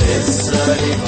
बेसरी भरा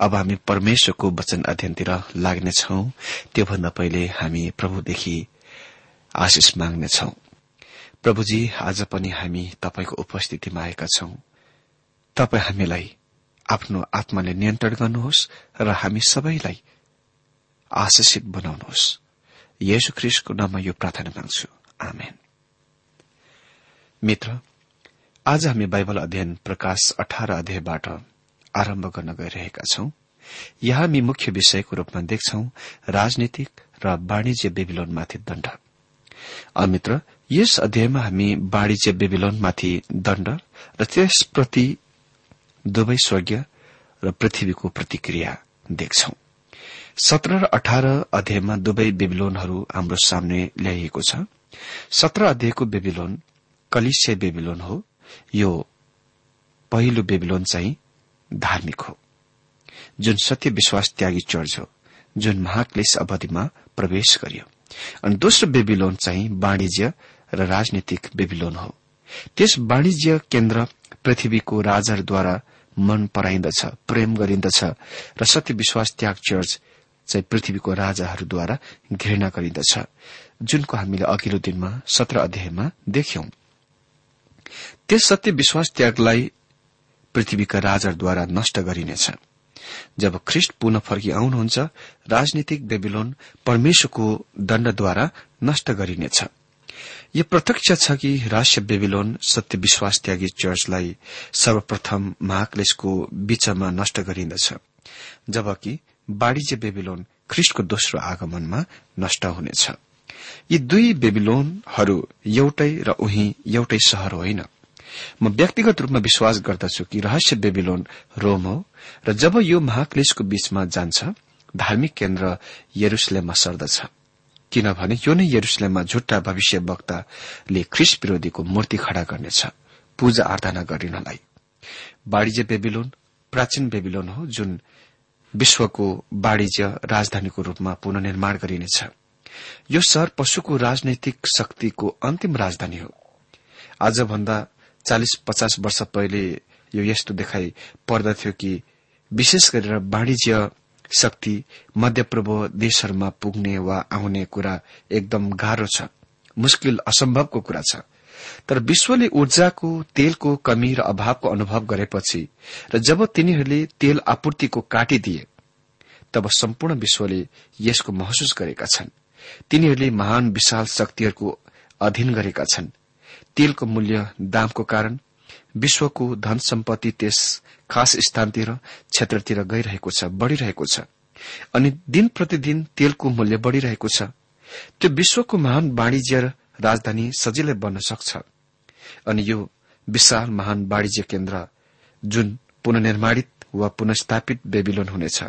अब हामी परमेश्वरको वचन अध्ययनतिर लाग्नेछौ। त्योभन्दा पहिले हामी प्रभुदेखि आशिष माग्नेछौ। प्रभुजी आज पनि हामी तपाईँको उपस्थितिमा आएका छौं। तपाईँ हामीलाई आफ्नो आत्माले नियन्त्रण गर्नुहोस् र हामी सबैलाई आशिषित बनाउनुहोस्। येशु ख्रिस्टको नाममा यो प्रार्थना माग्छु। मित्र आज हामी बाइबल अध्ययन प्रकाश अठार अध्यायबाट आरम्भ गर्न गइरहेका छौं। यहाँ हामी मुख्य विषयको रूपमा देख्छौ राजनीतिक र वाणिज्य बेबिलोनमाथि दण्ड। अमित्र यस अध्यायमा हामी वाणिज्य बेबिलोनमाथि दण्ड र त्यसप्रति दुवै स्वर्गीय र पृथ्वीको प्रतिक्रिया देख्छौ। सत्र र अठार अध्यायमा दुवै बेबिलोनहरू हाम्रो सामने ल्याइएको छ। सत्र अध्यायको बेबिलोन कलिसे बेबिलोन हो। यो पहिलो बेबिलोन चाहिँ धार्मिक हो। जुन सत्य विश्वास त्यागी चर्च हो जुन महाक्लेश अवधिमा प्रवेश गरियो। अनि दोस्रो बेबिलोन चाहिँ वाणिज्य र राजनीतिक बेबिलोन हो। त्यस वाणिज्य केन्द्र पृथ्वीको राजाहरूद्वारा मन पराइन्दछ प्रेम गरिन्दछ र सत्य विश्वास त्याग चर्च चाहिँ पृथ्वीको राजाहरूद्वारा घृणा गरिन्दछ। जुनको हामीले अघिल्लो दिनमा सत्र अध्यायमा देख्यौं। त्यस सत्य विश्वास त्यागलाई पृथ्वीका राजाद्वारा नष्ट गरिनेछ जब ख्रिष्ट पुनः फर्की आउनुहुन्छ राजनीतिक बेबिलोन परमेश्वरको दण्डद्वारा नष्ट गरिनेछ। यो प्रत्यक्ष छ कि रहस्य बेबिलोन सत्य विश्वास त्यागी चर्चलाई सर्वप्रथम महाक्लेशको बीचमा नष्ट गरिन्दछ जबकि वाणिज्य बेबिलोन ख्रिष्टको दोस्रो आगमनमा नष्ट हुनेछ। यी दुई बेबिलोनहरू एउटै र उही एउटै शहर होइन। म व्यक्तिगत रूपमा विश्वास गर्दछु कि रहस्य बेबिलोन रोम हो र जब यो महाक्लेशको बीचमा जान्छ धार्मिक केन्द्र यरुसलेममा सर्दछ। किनभने यो नै यरुसलेममा झुट्टा भविष्य वक्ताले ख्रिस विरोधीको मूर्ति खड़ा गर्नेछ। पूजा आराधना गरिनलाई। वाणिज्य बेबिलोन प्राचीन बेबिलोन हो जुन विश्वको वाणिज्य राजधानीको रूपमा पुननिर्माण गरिनेछ। यो शहर पशुको राजनैतिक शक्तिको अन्तिम राजधानी हो। आजभन्दा चालिस पचास वर्ष पहिले यो यस्तो देखाइ पर्दथ्यो कि विशेष गरेर वाणिज्य शक्ति मध्यपूर्व देशहरूमा पुग्ने वा आउने कुरा एकदम गाह्रो छ। मुस्किल असम्भवको कुरा छ। तर विश्वले ऊर्जाको तेलको कमी र अभावको अनुभव गरेपछि र जब तिनीहरूले तेल आपूर्तिको काटिदिए तब सम्पूर्ण विश्वले यसको महसुस गरेका छन्। तिनीहरूले महान विशाल शक्तिहरूको अधीन गरेका छन्। तेलको मूल्य दामको कारण विश्वको धन सम्पत्ति त्यस खास स्थानतिर क्षेत्रतिर गइरहेको छ बढ़िरहेको छ। अनि दिन प्रतिदिन तेलको मूल्य बढ़िरहेको छ। त्यो विश्वको महान वाणिज्य राजधानी सजिलै बन्न सक्छ। अनि यो विशाल महान वाणिज्य केन्द्र जुन पुननिर्माणित वा पुनस्थापित बेबिलोन हुनेछ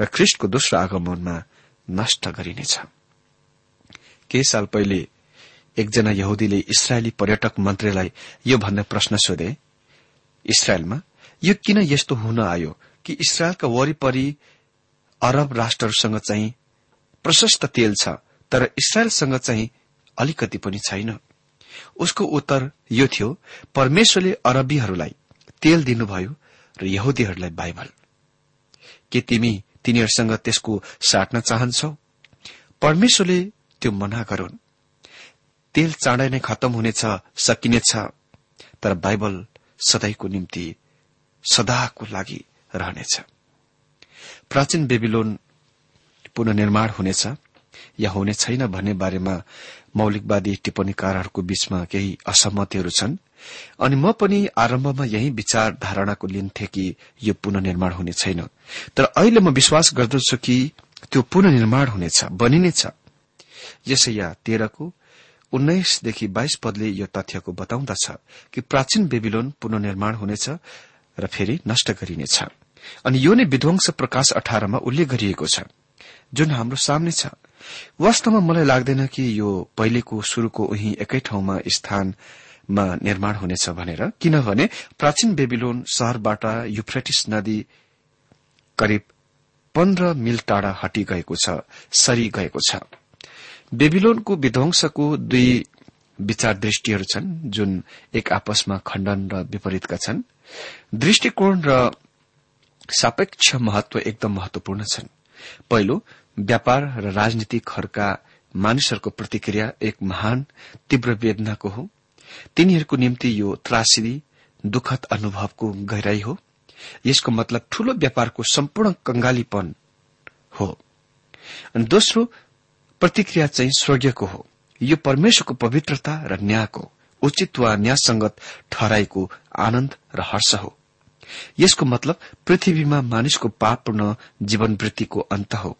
र ख्रिष्टको दोस्रो आगमनमा नष्ट गरिनेछ। केही साल पहिले एकजना यहुदीले इसरायली पर्यटक मन्त्रीलाई यो भन्ने प्रश्न सोधे इसरायलमा यो किन यस्तो हुन आयो कि इसरायलका वरिपरि अरब राष्ट्रहरूसँग चाहिँ प्रशस्त तेल छ तर इसरायलसँग चाहिँ अलिकति पनि छैन? उसको उत्तर यो थियो परमेश्वरले अरबीहरूलाई तेल दिनुभयो र यहुदीहरूलाई बाइबल। के तिमी तिनीहरूसँग त्यसको साट्न चाहन्छौ? परमेश्वरले त्यो मना गरून्। तेल चाँडै नै खत्तम हुनेछ सकिनेछ। तर बाइबल सधैँको निम्ति सदाको लागि रहनेछ। प्राचीन बेबिलोन पुननिर्माण हुनेछ या हुने छैन भन्ने बारेमा मौलिकवादी टिप्पणीकारहरूको बीचमा केही असहमतिहरू छन्। अनि म पनि आरम्भमा यही विचार धारणाको लिन्थे कि यो पुननिर्माण हुने छैन। तर अहिले म विश्वास गर्दछु कि त्यो पुननिर्माण हुनेछ बनिनेछ। यसैया तेह्रको उन्नाइसदेखि बाइस पदले यो तथ्यको बताउँदछ कि प्राचीन बेबिलोन पुननिर्माण हुनेछ र फेरि नष्ट गरिनेछ। अनि यो नै विध्वंस प्रकाश अठारमा उल्लेख गरिएको छ जुन हाम्रो सामने छ। वास्तवमा मलाई लाग्दैन कि यो पहिलेको शुरूको उही एकै ठाउँमा स्थानमा निर्माण हुनेछ भनेर किनभने प्राचीन बेबिलोन शहरबाट युफ्रेटिस नदी करिब पन्ध्र मिल टाढा हटी गएको छ सरी गएको छ। बेबिलोनको विध्वंसको दुई विचार दृष्टिहरू छन् जुन एक आपसमा खण्डन र विपरीतका छन्। दृष्टिकोण र सापेक्ष महत्व एकदम महत्वपूर्ण छन्। पहिलो व्यापार र राजनीतिकहरूका मानिसहरूको प्रतिक्रिया एक महान तीव्र वेदनाको हो। तिनीहरूको निम्ति यो त्रासिदी दुखद अनुभवको गहिराई हो। यसको मतलब ठूलो व्यापारको सम्पूर्ण कंगालीपन हो। अनि दोस्रो प्रतिक्रिया चाहिँ स्वर्गीयको हो। यो परमेश्वरको पवित्रता र न्यायको उचित वा न्यायसंगत ठहराईको आनन्द र हर्ष हो। यसको मतलब पृथ्वीमा मानिसको पापपूर्ण जीवनवृत्तिको अन्त हो।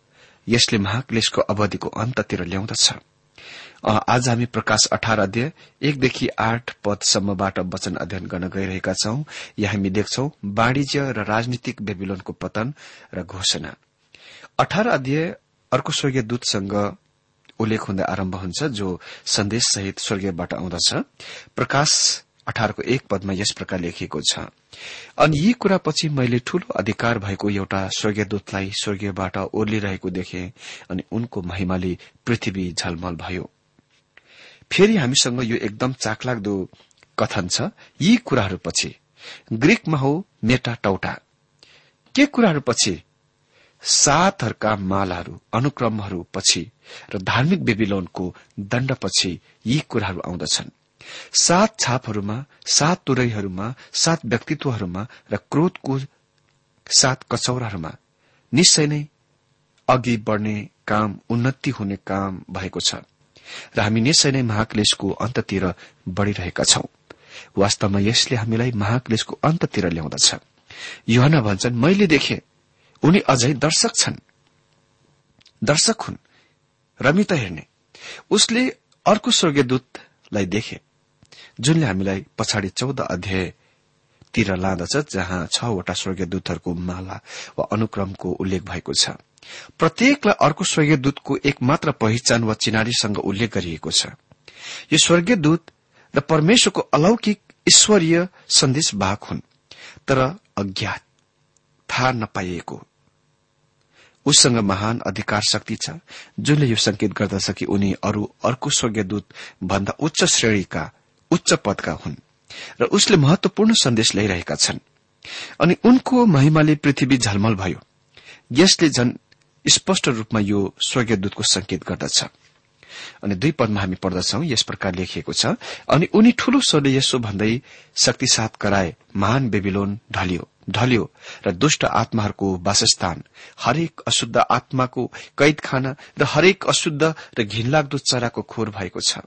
यसले महाक्लेशको अवधिको अन्ततिर ल्याउँदछ। आज हामी प्रकाश अठार अध्याय एकदेखि आठ पदसम्मबाट वचन अध्ययन गर्न गइरहेका छौं। यहाँ हामी देख्छौ वाणिज्य र राजनीतिक बेबिलोनको पतन र घोषणा। अठार अध्याय अर्को स्वर्गीय दूतसँग उल्लेख हुँदै आरम्भ हुन्छ जो सन्देश सहित स्वर्गीयबाट आउँदछ। प्रकाश अठारको एक पदमा यस प्रकार लेखिएको छ। अनि यी कुरापछि मैले ठूलो अधिकार भएको एउटा स्वर्गीयदूतलाई स्वर्गीयबाट ओर्लिरहेको देखे अनि उनको महिमाले पृथ्वी झलमल भयो। फेरि हामीसँग यो एकदम चाखलाग्दो कथन छ। यी कुराहरूपछि ग्रीकमा हो मेटा टौटा के कुराहरूपछि सातहरूका मालाहरू अनुक्रमहरू पछि र धार्मिक बेबिलोनको दण्डपछि यी कुराहरू आउँदछन्। सात छापहरूमा सात तुरैहरूमा सात व्यक्तित्वहरूमा र क्रोधको सात कचौराहरूमा निश्चय नै अघि बढ़ने काम उन्नति हुने काम भएको छ र हामी निश्चय नै महाक्लेशको अन्ततिर बढ़िरहेका छौं। वास्तवमा यसले हामीलाई महाक्लेशको अन्ततिर ल्याउँदछ। युहना भन्छन् मैले देखे उनी अझै दर्शक छन्। दर्शक हुन्। रमिता हेर्ने। उसले अर्को स्वर्गीयदूतलाई देखे जुनले हामीलाई पछाडि चौध अध्यायतिर लाँदछ जहाँ छवटा स्वर्गीयदूतहरूको माला वा अनुक्रमको उल्लेख भएको छ। प्रत्येकलाई अर्को स्वर्गीयदूतको एक मात्र पहिचान वा चिनारीसँग उल्लेख गरिएको छ। यो स्वर्गीयदूत र परमेश्वरको अलौकिक ईश्वरीय सन्देश भाग हुन् तर अज्ञात थाहा नपाइएको। उससँग महान अधिकार शक्ति छ जुनले यो संकेत गर्दछ कि उनी अरू अर्को स्वर्गीयदूत भन्दा उच्च श्रेणीका उच्च पदका हुन् र उसले महत्वपूर्ण सन्देश ल्याइरहेका छन्। अनि उनको महिमाले पृथ्वी झलमल भयो। यसले झन स्पष्ट रूपमा यो स्वर्गीयदूतको संकेत गर्दछ। अनि दुई पदमा हामी पढ्दछौ यस प्रकार लेखिएको छ अनि उनी ठूलो स्वरले यसो भन्दै शक्तिसाथ कराए महान बेबिलोन ढलियो। ढल्यो र दुष्ट आत्माहरूको वासस्थान हरेक अशुद्ध आत्माको कैदखाना र हरेक अशुद्ध र घिनलाग्दो चराको खोर भएको छ।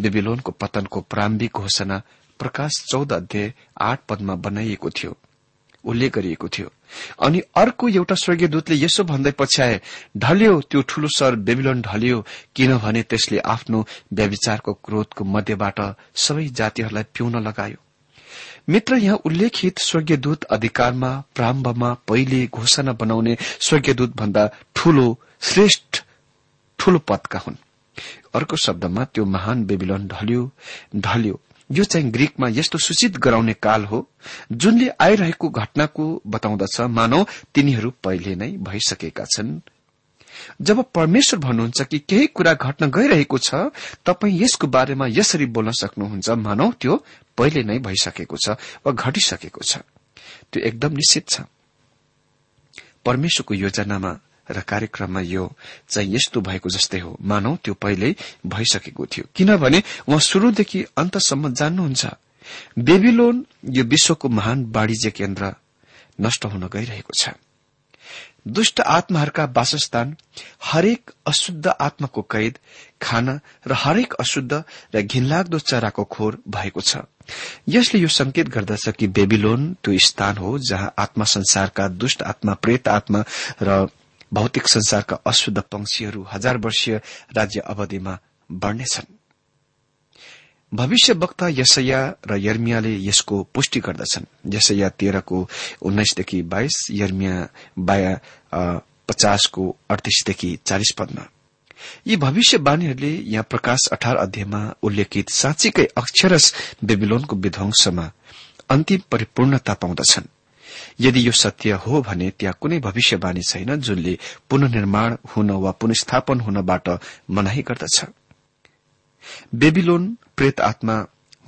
बेबिलोनको पतनको प्रारम्भिक घोषणा प्रकाश चौध अध्याय आठ पदमा बनाइएको थियो। उल्लेख गरिएको थियो। अनि अर्को एउटा स्वर्गीय दूतले यसो भन्दै पछ्याए ढल्यो त्यो ठूलो सर बेबिलोन ढल्यो किनभने त्यसले आफ्नो व्याविचारको क्रोधको मध्यबाट सबै जातिहरूलाई पिउन लगायो। मित्र यहाँ उल्लेखित स्वर्गीयदूत अधिकारमा प्रारम्भमा पहिले घोषणा बनाउने स्वर्गीयदूत भन्दा ठूलो श्रेष्ठ ठूलो पदका हुन्। अर्को शब्दमा त्यो महान बेबिलोन ढल्यो ढल्यो। यो चाहिँ ग्रीकमा यस्तो सूचित गराउने काल हो जुनले आइरहेको घटनाको बताउँदछ मानव तिनीहरू पहिले नै भइसकेका छन्। जब परमेश्वर भन्नुहुन्छ कि केही कुरा घट्न गइरहेको छ तपाईँ यसको बारेमा यसरी बोल्न सक्नुहुन्छ। मानव त्यो पहिले नै भइसकेको छ वा घटिसकेको छ। त्यो एकदम निश्चित छ। परमेश्वरको योजनामा र कार्यक्रममा यो चाहिँ यस्तो भएको जस्तै हो। मानौ त्यो पहिल्यै भइसकेको थियो। किनभने उहाँ शुरूदेखि अन्तसम्म जान्नुहुन्छ। बेबिलोन यो विश्वको महान वाणिज्य केन्द्र नष्ट हुन गइरहेको छ। दुष्ट आत्माहरूका वासस्थान हरेक अशुद्ध आत्माको कैद खाना र हरेक अशुद्ध र घिनलाग्दो चराको खोर भएको छ। यसले यो संकेत गर्दछ कि बेबिलोन त्यो स्थान हो जहाँ आत्मा संसारका दुष्ट आत्मा प्रेत आत्मा र भौतिक संसारका अशुद्ध पंक्षीहरू हजार वर्षीय राज्य अवधिमा बढ़नेछन्। भविष्य वक्ता यसैया र यर्मियाले यसको पुष्टि गर्दछन्। यसैया तेह्रको उन्नाइसदेखि बाइस यर्मिया बाया पचासको अडतिसदेखि चालिस पदमा। यी भविष्यवाणीहरूले यहाँ प्रकाश अठार अध्यायमा उल्लेखित साँच्चीकै अक्षरस बेबिलोनको विध्वंसमा अन्तिम परिपूर्णता पाउँदछन्। यदि यो सत्य हो भने त्यहाँ कुनै भविष्यवाणी छैन जुनले पुननिर्माण हुन वा पुनस्थापन हुनबाट मनाही गर्दछ। बेबिलोन प्रेत आत्मा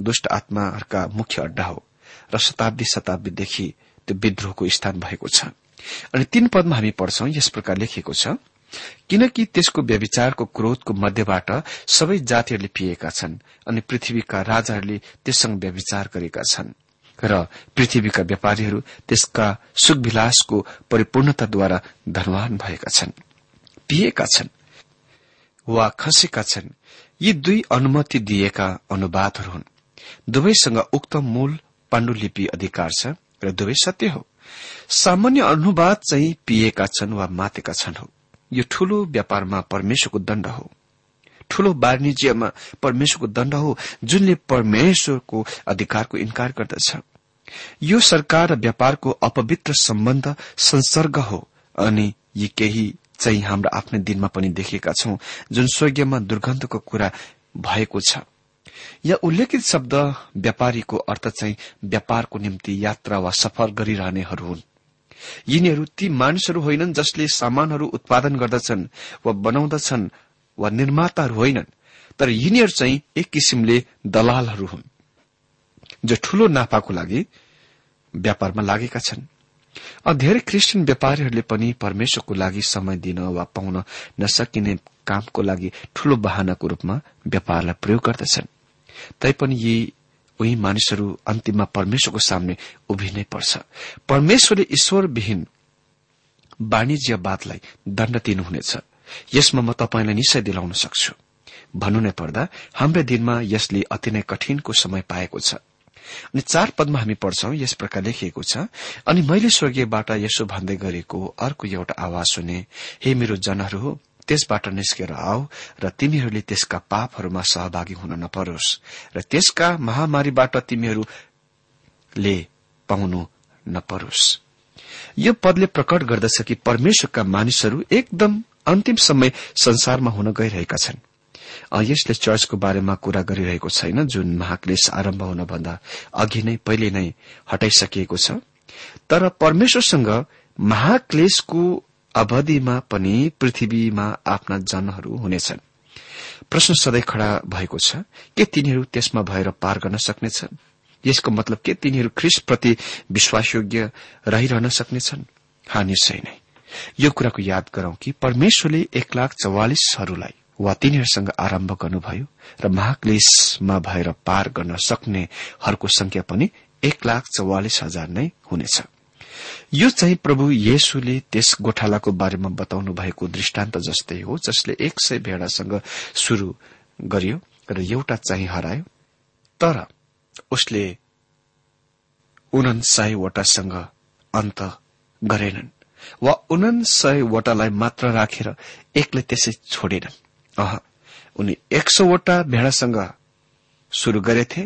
दुष्ट आत्माहरूका मुख्य अड्डा हो र शताब्दी शताब्दीदेखि त्यो विद्रोहको स्थान भएको छ। अनि तीन पदमा हामी पढ्छौं यस प्रकार लेखिएको छ किनकि त्यसको व्यविचारको क्रोधको मध्यबाट सबै जातिहरूले पिएका छन् अनि पृथ्वीका राजाहरूले त्यससँग व्यविचार गरेका छन् र पृथ्वीका व्यापारीहरू त्यसका सुखविलासको परिपूर्णताद्वारा धनवान भएका छन्। पिएका छन् वा खसेका छन् यी दुई अनुमति दिएका अनुवादहरू हुन्। दुवैसँग उक्त मूल पाण्डुलिपि अधिकार छ र दुवै सत्य हो। सामान्य अनुवाद चाहिँ पिएका छन् वा मातेका छन् हो। यो ठूलो व्यापारमा परमेश्वरको दण्ड हो। ठूलो वाणिज्यमा परमेश्वरको दण्ड हो जुनले परमेश्वरको अधिकारको इन्कार गर्दछ। यो सरकार र व्यापारको अपवित्र सम्बन्ध संसर्ग हो अनि यी केही चाहिँ हाम्रो आफ्नै दिनमा पनि देखेका छौं जुन स्वर्गीयमा दुर्गन्धको कुरा भएको छ। यहाँ उल्लेखित शब्द व्यापारीको अर्थ चाहिँ व्यापारको निम्ति यात्रा वा सफर गरिरहनेहरू हुन्। यिनीहरू ती मानिसहरू होइनन् जसले सामानहरू उत्पादन गर्दछन् वा बनाउँदछन् वा निर्माताहरू होइनन् तर यिनीहरू चाहिँ एक किसिमले दलालहरू हुन् जो ठूलो नाफाको लागि व्यापारमा लागेका छन्। धेरै क्रिस्चियन व्यापारीहरूले पनि परमेश्वरको लागि समय दिन वा पाउन नसकिने कामको लागि ठूलो वाहनाको रूपमा व्यापारलाई प्रयोग गर्दछन्। तैपनि यी उही मानिसहरू अन्तिममा परमेश्वरको सामने उभिनै पर्छ। परमेश्वरले ईश्वरविहीन वाणिज्यवादलाई दण्ड दिनुहुनेछ। यसमा म तपाईँलाई निश्चय दिलाउन सक्छु। भन्नु नै पर्दा हाम्रो दिनमा यसले अति नै कठिनको समय पाएको छ। अनि चार पदमा हामी पढ्छौं यस प्रकार लेखिएको छ अनि मैले स्वर्गीयबाट यसो भन्दै गरेको अर्को एउटा आवाज सुने हे मेरो जनहरू हो त्यसबाट निस्केर आऊ र तिमीहरूले त्यसका पापहरूमा सहभागी हुन नपरोस् र त्यसका महामारीबाट तिमीहरूले पाउनु नपरोस्। यो पदले प्रकट गर्दछ कि परमेश्वरका मानिसहरू एकदम अन्तिम समय संसारमा हुन गइरहेका छन्। यसले चर्चको बारेमा कुरा गरिरहेको छैन जुन महाक्लेश आरम्भ हुनभन्दा अघि नै पहिले नै हटाइसकिएको छ। तर परमेश्वरसँग महाक्लेशको अवधिमा पनि पृथ्वीमा आफ्ना जनहरू हुनेछन्। प्रश्न सधैँ खड़ा भएको छ के तिनीहरू त्यसमा भएर पार गर्न सक्नेछन्? यसको मतलब के तिनीहरू ख्रिस्टप्रति विश्वासयोग्य रहिरहन सक्नेछन्? हा निश्चय नै यो कुराको याद गरौं कि परमेश्वरले एक लाख चौवालिसहरूलाई वा तिनीहरूसँग आरम्भ गर्नुभयो र महाक्लेशमा भएर पार गर्न सक्नेहरूको संख्या पनि एक लाख चौवालिस हजार नै हुनेछ। यो चाहिँ प्रभु येशुले त्यस गोठालाको बारेमा बताउनु भएको दृष्टान्त जस्तै हो जसले एक सय भेडासँग शुरू गर्यो र एउटा चाहिँ हरायो। तर उसले उनसयवटासँग अन्त गरेनन् वा उनसयवटालाई मात्र राखेर एकले त्यसै छोडेनन्। उनी एक सौवटा भेडासँग शुरू गरेथे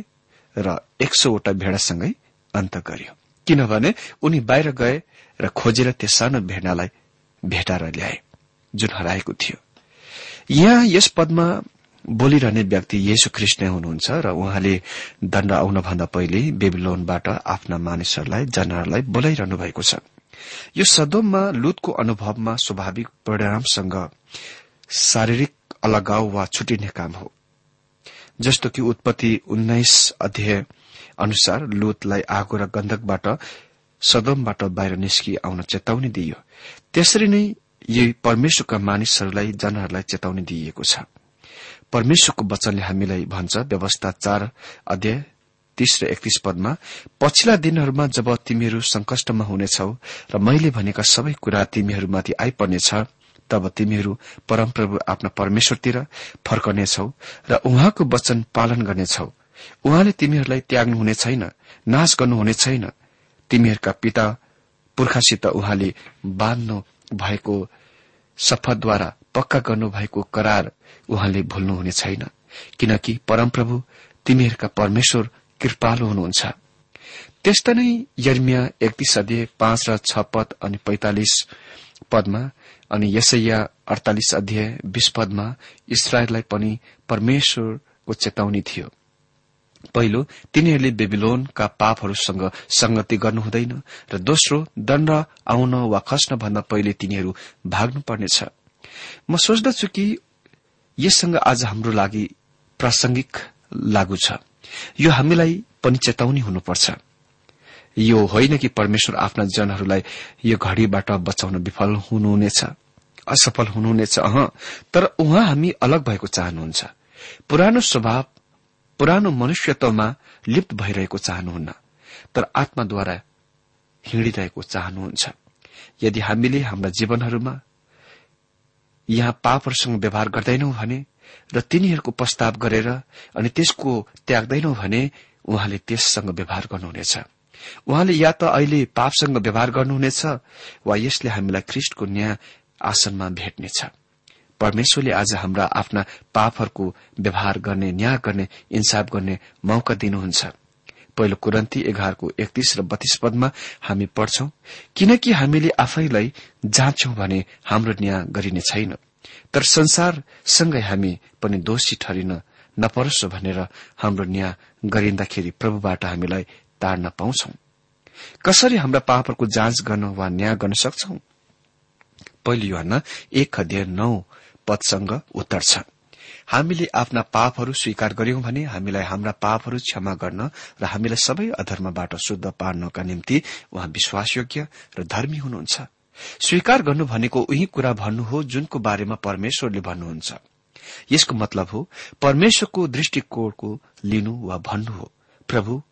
र एक सौवटा भेडासँगै अन्त गर्यो। किनभने उनी बाहिर गए र खोजेर त्यस सानो भेडालाई भेटाएर ल्याए जुन हराएको थियो। यहाँ यस पदमा बोलिरहने व्यक्ति येशु नै हुनुहुन्छ र उहाँले दण्ड आउनभन्दा पहिले बेबिलोनबाट आफ्ना मानिसहरूलाई जनाहरूलाई बोलाइरहनु भएको छ। यो सदोममा लुतको अनुभवमा स्वाभाविक परिणामसँग शारीरिक अलगाव वा छुटिने काम हो। जस्तो कि उत्पत्ति उन्नाइस अध्याय अनुसार लुतलाई आगो र गन्धकबाट सदमबाट बाहिर निस्कि आउन चेतावनी दिइयो। त्यसरी नै यी परमेश्वरका मानिसहरूलाई जनहरूलाई चेतावनी दिइएको छ। परमेश्वरको वचनले हामीलाई भन्छ व्यवस्था चार अध्याय तीस र एकतीस पदमा पछिल्ला दिनहरूमा जब तिमीहरू संकष्टमा हुनेछौ र मैले भनेका सबै कुरा तिमीहरूमाथि आइपर्नेछ तब तिमीहरू परमप्रभु आफ्ना परमेश्वरतिर फर्कनेछौ र उहाँको वचन पालन गर्नेछौ। उहाँले तिमीहरूलाई त्याग्नुहुने छैन नाश गर्नुहुने छैन। तिमीहरूका पिता पुर्खासित उहाँले बाँध्नु भएको शपथद्वारा पक्का गर्नुभएको करार उहाँले भुल्नुहुने छैन। किनकि परमप्रभु तिमीहरूका परमेश्वर कृपालु हुनुहुन्छ। त्यस्ता नै यर्मिया एकतिस अध्यय पाँच र छ पद अनि पैंतालिस पदमा अनि यसैया अडतालिस अध्याय बीस पदमा इसरायललाई पनि परमेश्वरको चेतावनी थियो। पहिलो तिनीहरूले बेबिलोनका पापहरूसँग संगति गर्नुहुँदैन र दोस्रो दण्ड आउन वा खस्न भन्दा पहिले तिनीहरू भाग्नुपर्नेछ। म सोच्दछु कि यससँग आज हाम्रो लागि प्रासंगिक लागू छ। यो हामीलाई पनि चेतावनी हुनुपर्छ। यो होइन कि परमेश्वर आफ्ना जनहरूलाई यो घड़ीबाट बचाउन विफल हुनुहुनेछ असफल हुनुहुनेछ अह। तर उहाँ हामी अलग भएको चाहनुहुन्छ। पुरानो स्वभाव पुरानो मनुष्यत्वमा लिप्त भइरहेको चाहनुहुन्न तर आत्माद्वारा हिँडिरहेको चाहनुहुन्छ। यदि हामीले हाम्रा जीवनहरूमा यहाँ पापहरूसँग व्यवहार गर्दैनौ भने र तिनीहरूको प्रस्ताव गरेर अनि त्यसको त्याग्दैनौ भने उहाँले त्यससँग व्यवहार गर्नुहुनेछ। उहाँले या त अहिले पापसँग व्यवहार गर्नुहुनेछ वा यसले हामीलाई ख्रिष्टको न्याय आसनमा भेट्नेछ। परमेश्वरले आज हाम्रा आफ्ना पापहरूको व्यवहार गर्ने न्याय गर्ने इन्साफ गर्ने मौका दिनुहुन्छ। पहिलो कुरन्ती एघारको एकतीस र बत्तीस पदमा हामी पढ्छौं किनकि हामीले आफैलाई जाँच्छौं भने हाम्रो न्याय गरिने छैन। तर संसारसँगै हामी पनि दोषी ठरिन नपरोस् भनेर हाम्रो न्याय गरिँदाखेरि प्रभुबाट हामीलाई ताड्न पाउँछौ। कसरी हाम्रा पापहरूको जाँच गर्न वा न्याय गर्न सक्छौ? पहिलो युवान एक अध्यय नौ पदसँग उत्तर छ। हामीले आफ्ना पापहरू स्वीकार गर्यौं भने हामीलाई हाम्रा पापहरू क्षमा गर्न र हामीलाई सबै अधर्मबाट शुद्ध पार्नका निम्ति उहाँ विश्वासयोग्य र धर्मी हुनुहुन्छ। स्वीकार गर्नु भनेको उही कुरा भन्नु हो जुनको बारेमा परमेश्वरले भन्नुहुन्छ। यसको मतलब हो परमेश्वरको दृष्टिकोणको लिनु वा भन्नु हो। प्रभु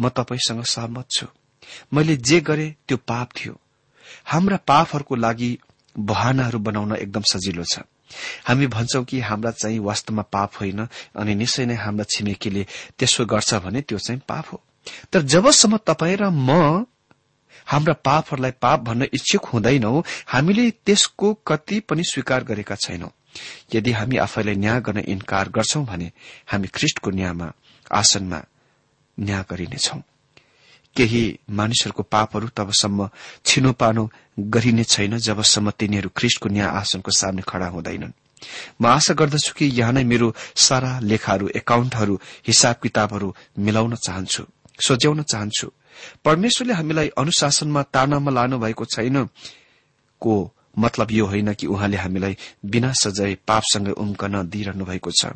म तपाईँसँग सहमत छु। मैले जे गरे त्यो पाप थियो। हाम्रा पापहरूको लागि बहानाहरू बनाउन एकदम सजिलो छ। हामी भन्छौं कि हाम्रा चाहिँ वास्तवमा पाप होइन अनि निश्चय नै हाम्रा छिमेकीले त्यसो गर्छ भने त्यो चाहिँ पाप हो। तर जबसम्म तपाईँ र म हाम्रा पापहरूलाई पाप भन्न इच्छुक हुँदैनौ हामीले त्यसको कति पनि स्वीकार गरेका छैनौं। यदि हामी आफैलाई न्याय गर्न इन्कार गर्छौं भने हामी ख्रिष्टको न्यायमा आसनमा न्याय गरिनेछौ। केही मानिसहरूको पापहरू तबसम्म छिनोपानो गरिने छैन जबसम्म तिनीहरू ख्रिष्टको न्याय आसनको सामने खड़ा हुँदैनन्। म आशा गर्दछु कि यहाँ नै मेरो सारा लेखाहरू एकाउन्टहरू हिसाब किताबहरू मिलाउन चाहन्छु सोच्याउन चाहन्छु। परमेश्वरले हामीलाई अनुशासनमा तानामा लानु भएको छैन। को मतलब यो होइन कि उहाँले हामीलाई बिना सजाय पापसँग उम्कन दिइरहनु भएको छ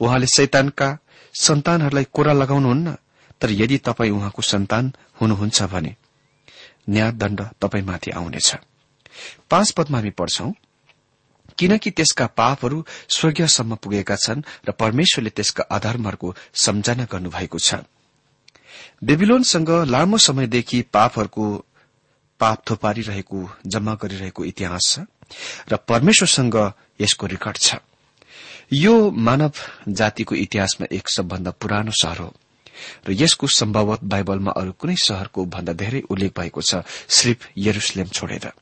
उहाँले शैतानका सन्तानहरूलाई कोरा लगाउनुहुन्न तर यदि तपाईँ उहाँको सन्तान हुनुहुन्छ भने न्यायदण्ड तपाईँमाथि आउनेछ। पाँच पदमा हामी पढ्छौं किनकि त्यसका पापहरू स्वर्गीयसम्म पुगेका छन् र परमेश्वरले त्यसका अधर्महरूको सम्झना गर्नुभएको छ। बेबिलोनसँग लामो समयदेखि पापहरूको पाप थोपारिरहेको जम्मा गरिरहेको इतिहास छ र परमेश्वरसँग यसको रेकर्ड छ। यो मानव जातिको इतिहासमा एक सबभन्दा पुरानो सहर हो। र यसको सम्भवत बाइबलमा अरू कुनै शहरको भन्दा धेरै उल्लेख भएको छ सिर्फ यरुसलेम छोडेर।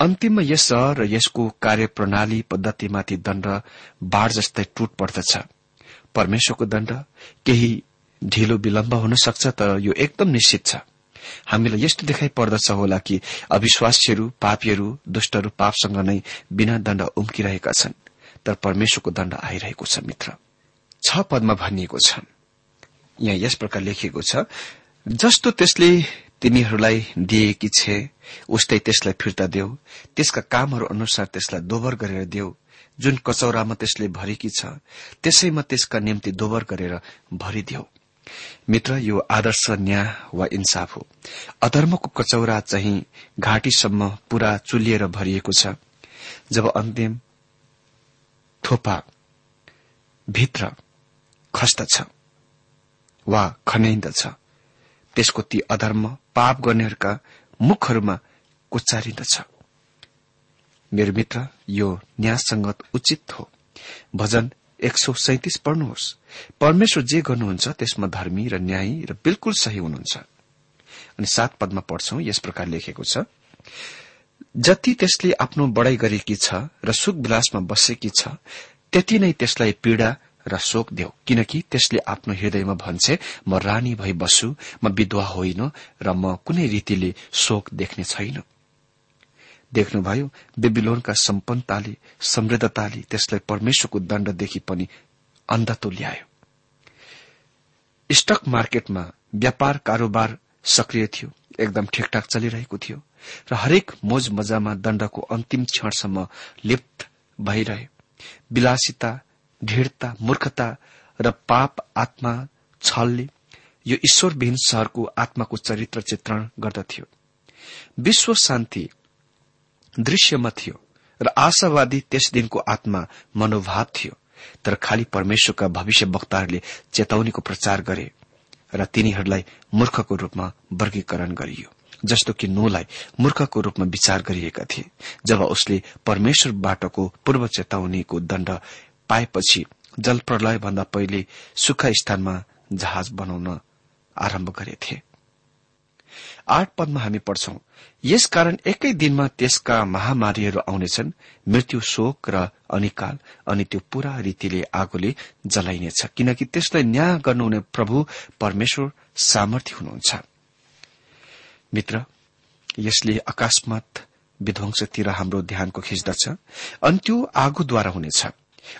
अन्तिममा यस सहर र यसको कार्यप्रणाली पद्धतिमाथि दण्ड बाढ़ जस्तै टुट पर्दछ। परमेश्वरको दण्ड केही ढिलो विलम्ब हुन सक्छ तर यो एकदम निश्चित छ। हामीलाई यस्तो देखाइ पर्दछ होला कि अविश्वासीहरू पापीहरू दुष्टहरू पापसँग नै बिना दण्ड उम्किरहेका छन्। तर परमेश्वरको दण्ड आइरहेको छ मित्र। छ पदमा भनिएको छ। यहाँ यस प्रकार लेखिएको छ जस्तो त्यसले तिनीहरूलाई दिएकी छे उस्तै त्यसलाई फिर्ता देऊ। त्यसका कामहरू अनुसार त्यसलाई दोबर गरेर देऊ। जुन कचौरामा त्यसले भरेकी छ त्यसैमा त्यसका निम्ति दोबर गरेर भरिदेऊ। मित्र यो आदर्श न्याय वा इन्साफ हो। अधर्मको कचौरा चाहिँ घाँटीसम्म पूरा चुलिएर भरिएको छ। जब अन्तिम थोपा भित्र खस्दछ वा खन्याइन्दछ त्यसको ती अधर्म पाप गर्नेहरूका मुखहरूमा उच्चारिन्दछ मेरो मित्र यो न्यायसंगत उचित हो। भजन एक सौ सैतिस पढ्नुहोस्। परमेश्वर जे गर्नुहुन्छ त्यसमा धर्मी र न्यायी र बिल्कुल सही हुनुहुन्छ। अनि सात पदमा पढ्छौ यस प्रकार लेखेको छ। जति त्यसले आफ्नो बढाई गरेकी छ र सुख विलासमा बसेकी छ त्यति नै त्यसलाई पीड़ा र शोक देऊ। किनकि त्यसले आफ्नो हृदयमा भन्छे म रानी भई बस्छु म विधवा होइन र म कुनै रीतिले शोक देख्ने छैन। देख्नुभयो बेबिलोनका सम्पन्नताले समृद्धताले त्यसलाई परमेश्वरको दण्डदेखि पनि अन्धत्व ल्यायो। स्टक मार्केटमा व्यापार कारोबार सक्रिय थियो एकदम ठिकठाक चलिरहेको थियो र हरेक मोज मजामा दण्डको अन्तिम क्षणसम्म लिप्त भइरहे। विलासिता ढिडता मूर्खता र पाप आत्मा छलले यो ईश्वरविहीन शहरको आत्माको चरित्र चित्रण गर्दथ्यो। विश्व शान्ति दृश्यमा थियो र आशावादी त्यस दिनको आत्मा मनोभाव थियो तर खालि परमेश्वरका भविष्य वक्ताहरूले चेतावनीको प्रचार गरे। र तिनीहरूलाई मूर्खको रूपमा वर्गीकरण गरियो जस्तो कि नोलाई मूर्खको रूपमा विचार गरिएका थिए। जब उसले परमेश्वरबाटको पूर्व चेतावनीको दण्ड पाएपछि जल प्रलय भन्दा पहिले सुक्खा स्थानमा जहाज बनाउन आरम्भ गरेथे। आठ पदमा हामी पढ्छौं। यसकारण एकै दिनमा त्यसका महामारीहरू आउनेछन्। मृत्यु शोक र अनिकाल अनि त्यो पूरा रीतिले आगोले जलाइनेछ। किनकि त्यसलाई न्याय गर्नुहुने प्रभु परमेश्वर सामर्थ्य हुनुहुन्छ। मित्र यसले अकस्मात विध्वंसतिर हाम्रो ध्यानको खिच्दछ अनि त्यो आगोद्वारा हुनेछ।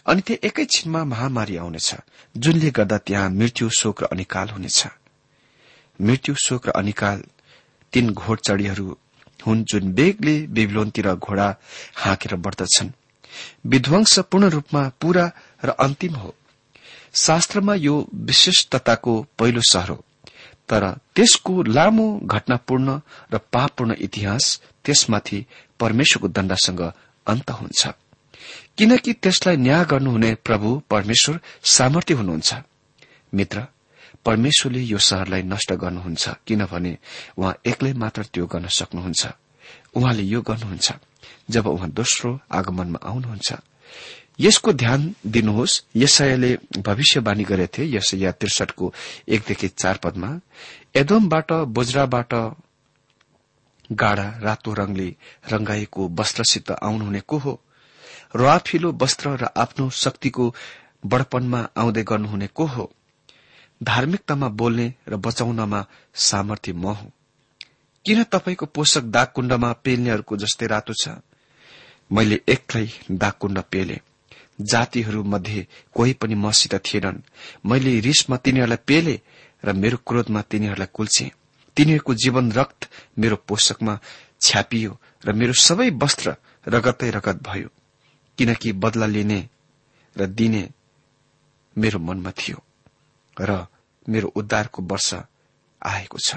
अनि त्यो एकैछिनमा महामारी आउनेछ जुनले गर्दा त्यहाँ मृत्यु शोक र अनिकाल हुनेछ। मृत्यु शोक र अनिकाल तीन घोडचड़ीहरू हुन् जुन बेगले बेबिलोनतिर घोडा हाँकेर बढ्दछन्। विध्वंस पूर्ण रूपमा पूरा र अन्तिम हो। शास्त्रमा यो विशिष्टताको पहिलो सहर हो। तर त्यसको लामो घटनापूर्ण र पापपूर्ण इतिहास त्यसमाथि परमेश्वरको दण्डसँग अन्त हुन्छ। किनकि त्यसलाई न्याय गर्नुहुने प्रभु परमेश्वर सामर्थ्य हुनुहुन्छ। मित्र परमेश्वरले यो शहरलाई नष्ट गर्नुहुन्छ किनभने उहाँ एक्लै मात्र त्यो गर्न सक्नुहुन्छ। उहाँले यो गर्नुहुन्छ जब उहाँ दोस्रो आगमनमा आउनुहुन्छ। यसको ध्यान दिनुहोस्। यसयाले भविष्यवाणी गरेथे यसया त्रिसठको एकदेखि चार पदमा एदोमबाट बोजराबाट गाडा रातो रंगले रंगाइएको वस्त्रसित आउनुहुने को हो? रआफिलो वस्त्र र आफ्नो शक्तिको बड़पनमा आउँदै गर्नुहुने को हो? धार्मिकतामा बोल्ने र बचाउनमा सामर्थ्य म हुँ। किन तपाईँको पोषक दागकुण्डमा पेल्नेहरूको जस्तै रातो छ? मैले एक्लै दागकुण्ड पेले। जातिहरू मध्ये कोही पनि मसित थिएनन्। मैले रिसमा तिनीहरूलाई पेले र मेरो क्रोधमा तिनीहरूलाई कुल्छे। तिनीहरूको जीवन रक्त मेरो पोषकमा छ्यापियो र मेरो सबै वस्त्र रगतै रगत भयो। किनकि बदला लिने र दिने मेरो मनमा थियो। र मेरो उद्धारको वर्ष आएको छ।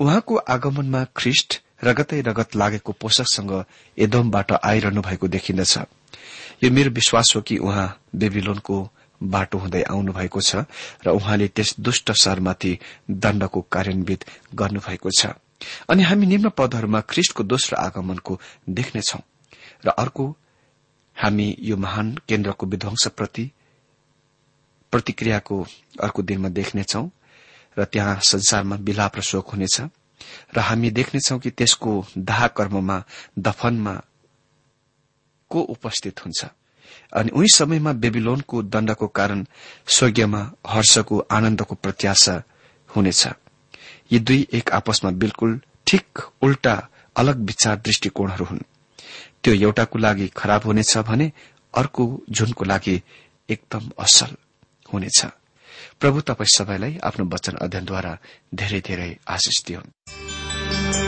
उहाँको आगमनमा ख्रिष्ट रगतै रगत लागेको पोषकसँग एदमबाट आइरहनु भएको देखिन्दछ यो मेरो विश्वास हो कि उहाँ बेबिलोनको बाटो हुँदै आउनु भएको छ र उहाँले त्यस दुष्ट शहरमाथि दण्डको कार्यान्वित गर्नुभएको छ। अनि हामी निम्न पदहरूमा ख्रिष्टको दोस्रो आगमनको देख्नेछौ र अर्को हामी यो महान केन्द्रको विध्वंसप्रति प्रतिक्रियाको अर्को दिनमा देख्नेछौ र त्यहाँ संसारमा विलाप र शोक हुनेछ र हामी देख्नेछौ कि त्यसको दाह कर्ममा दफनमा को उपस्थित हुन्छ। अनि उही समयमा बेबिलोनको दण्डको कारण स्वर्गीयमा हर्षको आनन्दको प्रत्याशा हुनेछ। यी दुई एक आपसमा बिल्कुल ठिक उल्टा अलग विचार दृष्टिकोणहरू हुन्। त्यो एउटाको लागि खराब हुनेछ भने अर्को जुनको लागि एकदम असल। हुनेछ। प्रभु तपाईँ सबैलाई आफ्नो वचन अध्ययनद्वारा धेरै धेरै आशिष दिउन्।